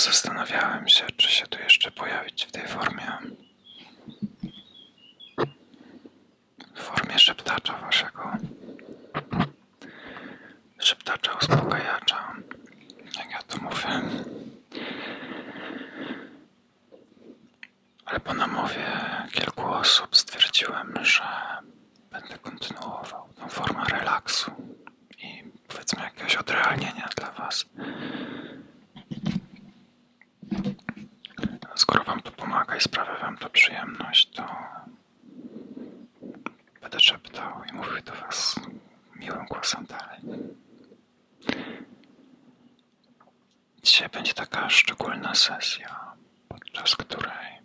zastanawiałem się, czy się tu jeszcze pojawić w tej formie. W formie szeptacza waszego. Szeptacza uspokajacza. Jak ja to mówię. Ale po namowie kilku osób stwierdziłem, że będę kontynuował tą formę relaksu i powiedzmy jakiegoś odrealnienia dla Was. Skoro Wam to pomaga i sprawia Wam to przyjemność, to będę szeptał i mówił do Was miłym głosem dalej. Dzisiaj będzie taka szczególna sesja, podczas której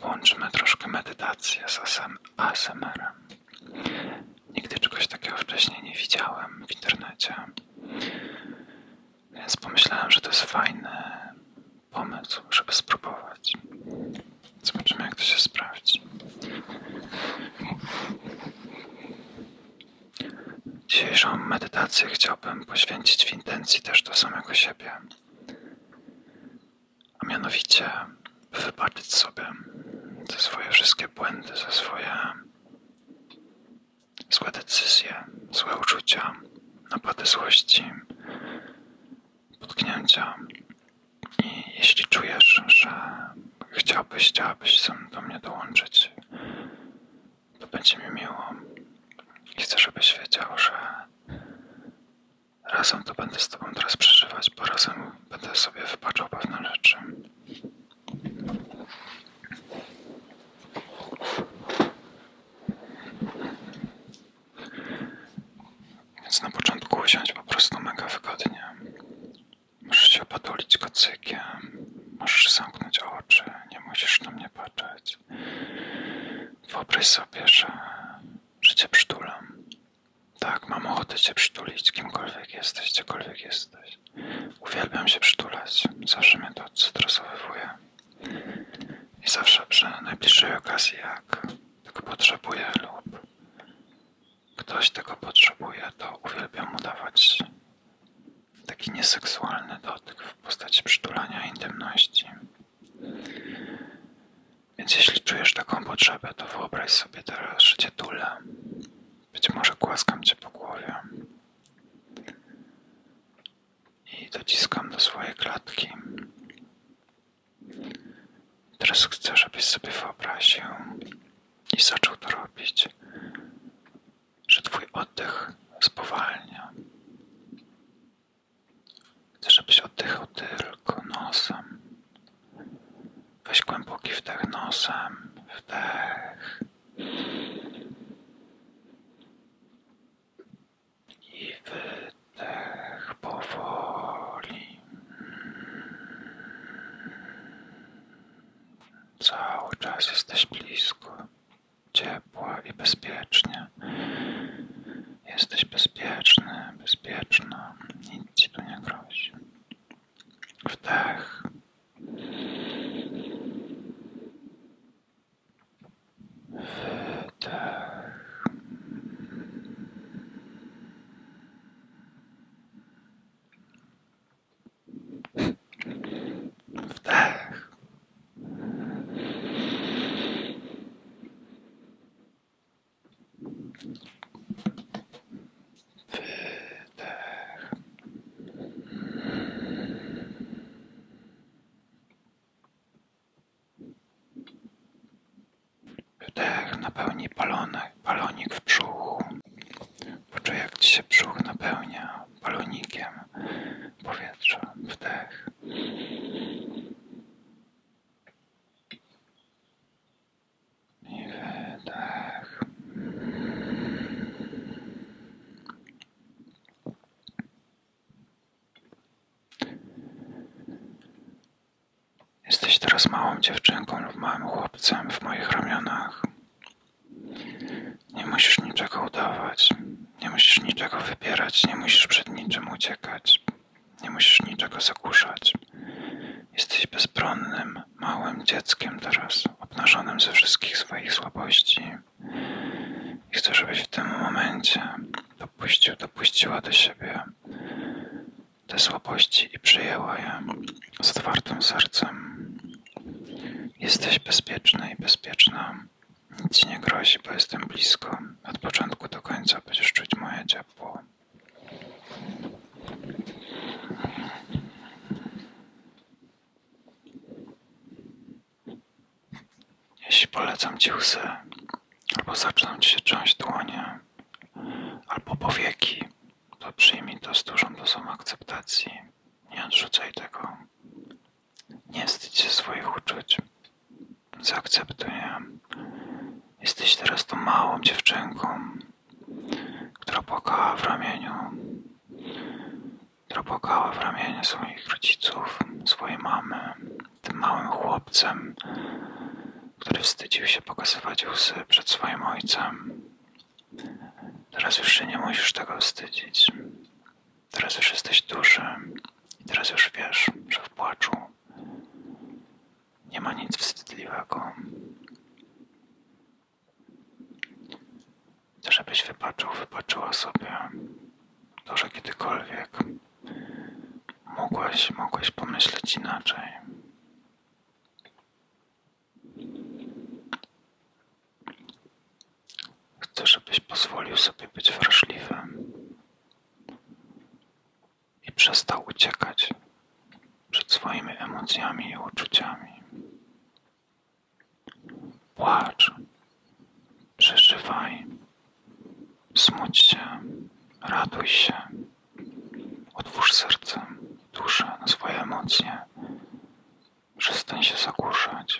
połączymy troszkę medytację z ASMR-em. Nigdy czegoś takiego wcześniej nie widziałem w internecie, więc pomyślałem, że to jest fajny pomysł, żeby spróbować. Zobaczymy, jak to się sprawdzi. Dzisiejszą medytację chciałbym poświęcić w intencji też do samego siebie. A mianowicie, wybaczyć sobie za swoje wszystkie błędy, za swoje złe decyzje, złe uczucia, napady złości, potknięcia. Jeśli czujesz, że chciałbyś, chciałabyś do mnie dołączyć, to będzie mi miło. I chcę, żebyś wiedział, że razem to będę z Tobą teraz przeżywać, bo razem będę sobie wybaczał pewne rzeczy. Więc na początku usiądź po prostu mega wygodnie. Możesz się opatulić kocykiem, możesz zamknąć oczy, nie musisz na mnie patrzeć. Wyobraź sobie, że, że cię przytulam. Tak, mam ochotę cię przytulić, kimkolwiek jesteś, gdziekolwiek jesteś. Uwielbiam się przytulać, zawsze mnie to cytrusowywuje. I zawsze przy najbliższej okazji, jak tego potrzebuję lub ktoś tego potrzebuje, to uwielbiam mu dawać taki nieseksualny dotyk w postaci przytulania intymności. Więc jeśli czujesz taką potrzebę, to wyobraź sobie teraz, że cię tulę. Być może głaskam cię po głowie. I dociskam do swojej klatki. Teraz chcę, żebyś sobie wyobraził i zaczął to robić, czas jesteś blisko, ciepła i bezpiecznie. Jesteś bezpieczny, bezpieczna. Nic ci tu nie grozi. Wdech. Wydech. Wdech. Wydech. Wdech napełni balonek, balonik w brzuchu. Poczuj jak ci się brzuch napełnia balonikiem powietrza. Wdech. I wydech. Jesteś teraz małą dziewczynką lub małym chłopcem w moich ramionach. Musisz niczego udawać, nie musisz niczego wybierać, nie musisz przed niczym uciekać, nie musisz niczego zagłuszać. Jesteś bezbronnym, małym dzieckiem teraz, obnażonym ze wszystkich swoich słabości. I chcę, żebyś w tym momencie dopuścił, dopuściła do siebie te słabości i przyjęła je z otwartym sercem. Jesteś bezpieczny i bezpieczna. Nic ci nie grozi, bo jestem blisko. Od początku do końca będziesz czuć moje ciepło. Jeśli polecam ci łzy, albo zaczną ci się trząść dłonie, albo powieki, to przyjmij to z dużą dozą akceptacji. Nie odrzucaj tego. Nie wstydź się swoich uczuć. Zaakceptuj. Jesteś teraz tą małą dziewczynką, która płakała w ramieniu, która płakała w ramieniu swoich rodziców, swojej mamy, tym małym chłopcem, który wstydził się pokazywać łzy przed swoim ojcem. Teraz już się nie musisz tego wstydzić. Teraz już jesteś duży i teraz już wiesz, że w płaczu nie ma nic wstydliwego. Chcę, żebyś wybaczył, wybaczyła sobie to, że kiedykolwiek mogłaś, mogłeś pomyśleć inaczej. Chcę, żebyś pozwolił sobie być wrażliwym i przestał uciekać przed swoimi emocjami i uczuciami. Płacz, przeżywaj, smuć się, raduj się, otwórz serce, duszę na swoje emocje, przestań się zagłuszać.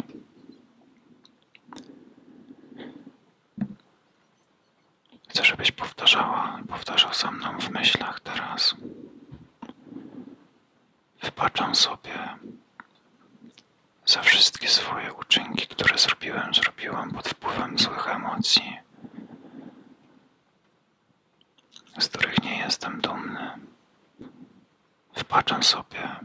Chcę, żebyś powtarzała i powtarzał za mną w myślach teraz. Wybaczam sobie za wszystkie swoje uczynki, które zrobiłem, zrobiłam pod wpływem złych emocji, z których nie jestem dumny. Wybaczam sobie,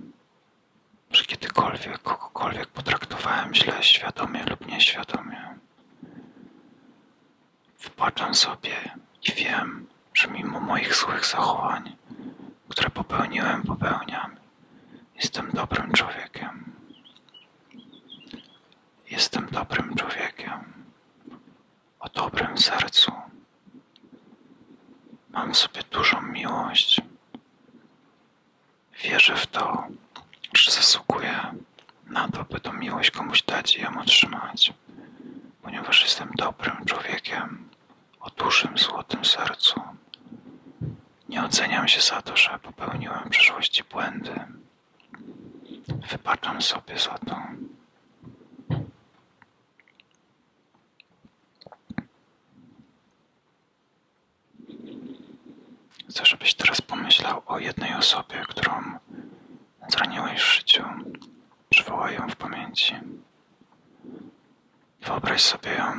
że kiedykolwiek kogokolwiek potraktowałem źle, świadomie lub nieświadomie. Wybaczam sobie i wiem, że mimo moich złych zachowań, które popełniłem, popełniam, jestem dobrym człowiekiem. Jestem dobrym człowiekiem o dobrym sercu. Mam w sobie dużą miłość. Wierzę w to, że zasługuję na to, by tą miłość komuś dać i ją otrzymać, ponieważ jestem dobrym człowiekiem o dużym, złotym sercu. Nie oceniam się za to, że popełniłem w przeszłości błędy. Wybaczam sobie za to. Chcę, żebyś teraz pomyślał o jednej osobie, którą zraniłeś w życiu. Przywołaj ją w pamięci. Wyobraź sobie ją.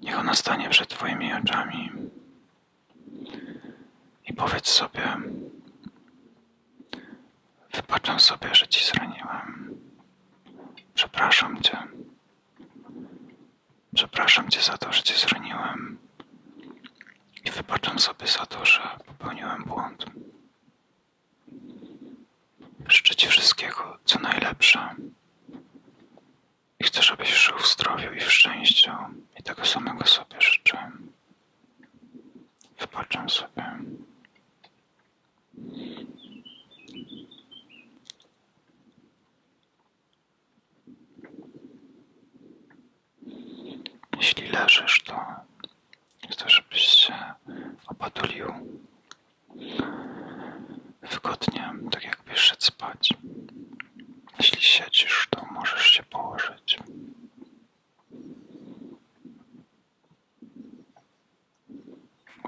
Niech ona stanie przed Twoimi oczami. I powiedz sobie: Wybaczam sobie, że Ci zraniłem. Przepraszam Cię. Przepraszam Cię za to, że Cię zraniłem. I wybaczam sobie za to, że popełniłem błąd. Życzę Ci wszystkiego, co najlepsze. I chcę, żebyś żył w zdrowiu i w szczęściu. I tego samego sobie życzę. Wybaczam sobie. Jeśli leżysz, to chcę, żebyś się opatulił wygodnie, tak jakbyś szedł spać. Jeśli siedzisz, to możesz się położyć.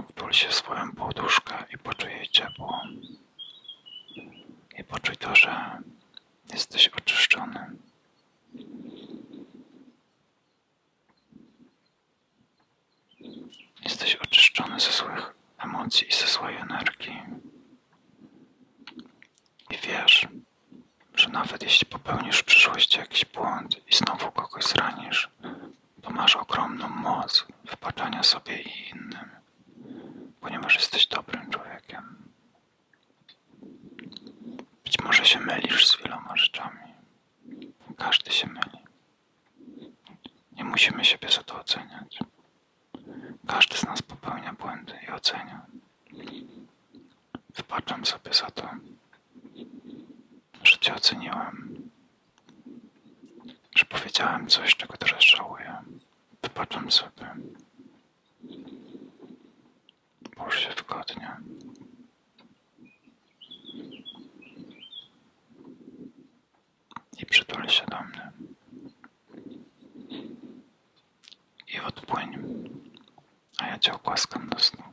Wtul się w swoją poduszkę i poczuj jej ciepło. I poczuj to, że jesteś oczyszczony. Jesteś oczyszczony ze złych emocji i ze złej energii. I wiesz, że nawet jeśli popełnisz w przyszłości jakiś błąd i znowu kogoś zranisz, to masz ogromną moc wybaczania sobie i innym, ponieważ jesteś dobrym człowiekiem. że się mylisz z wieloma rzeczami. Każdy się myli. Nie musimy siebie za to oceniać. Każdy z nas popełnia błędy i ocenia. Wybaczam sobie za to, że cię oceniłem, że powiedziałem coś, czego teraz żałuję. Wybaczam sobie. Połóż się wygodnie. I przytul się do mnie. I odpłyń. A ja cię ogłaskam do snu.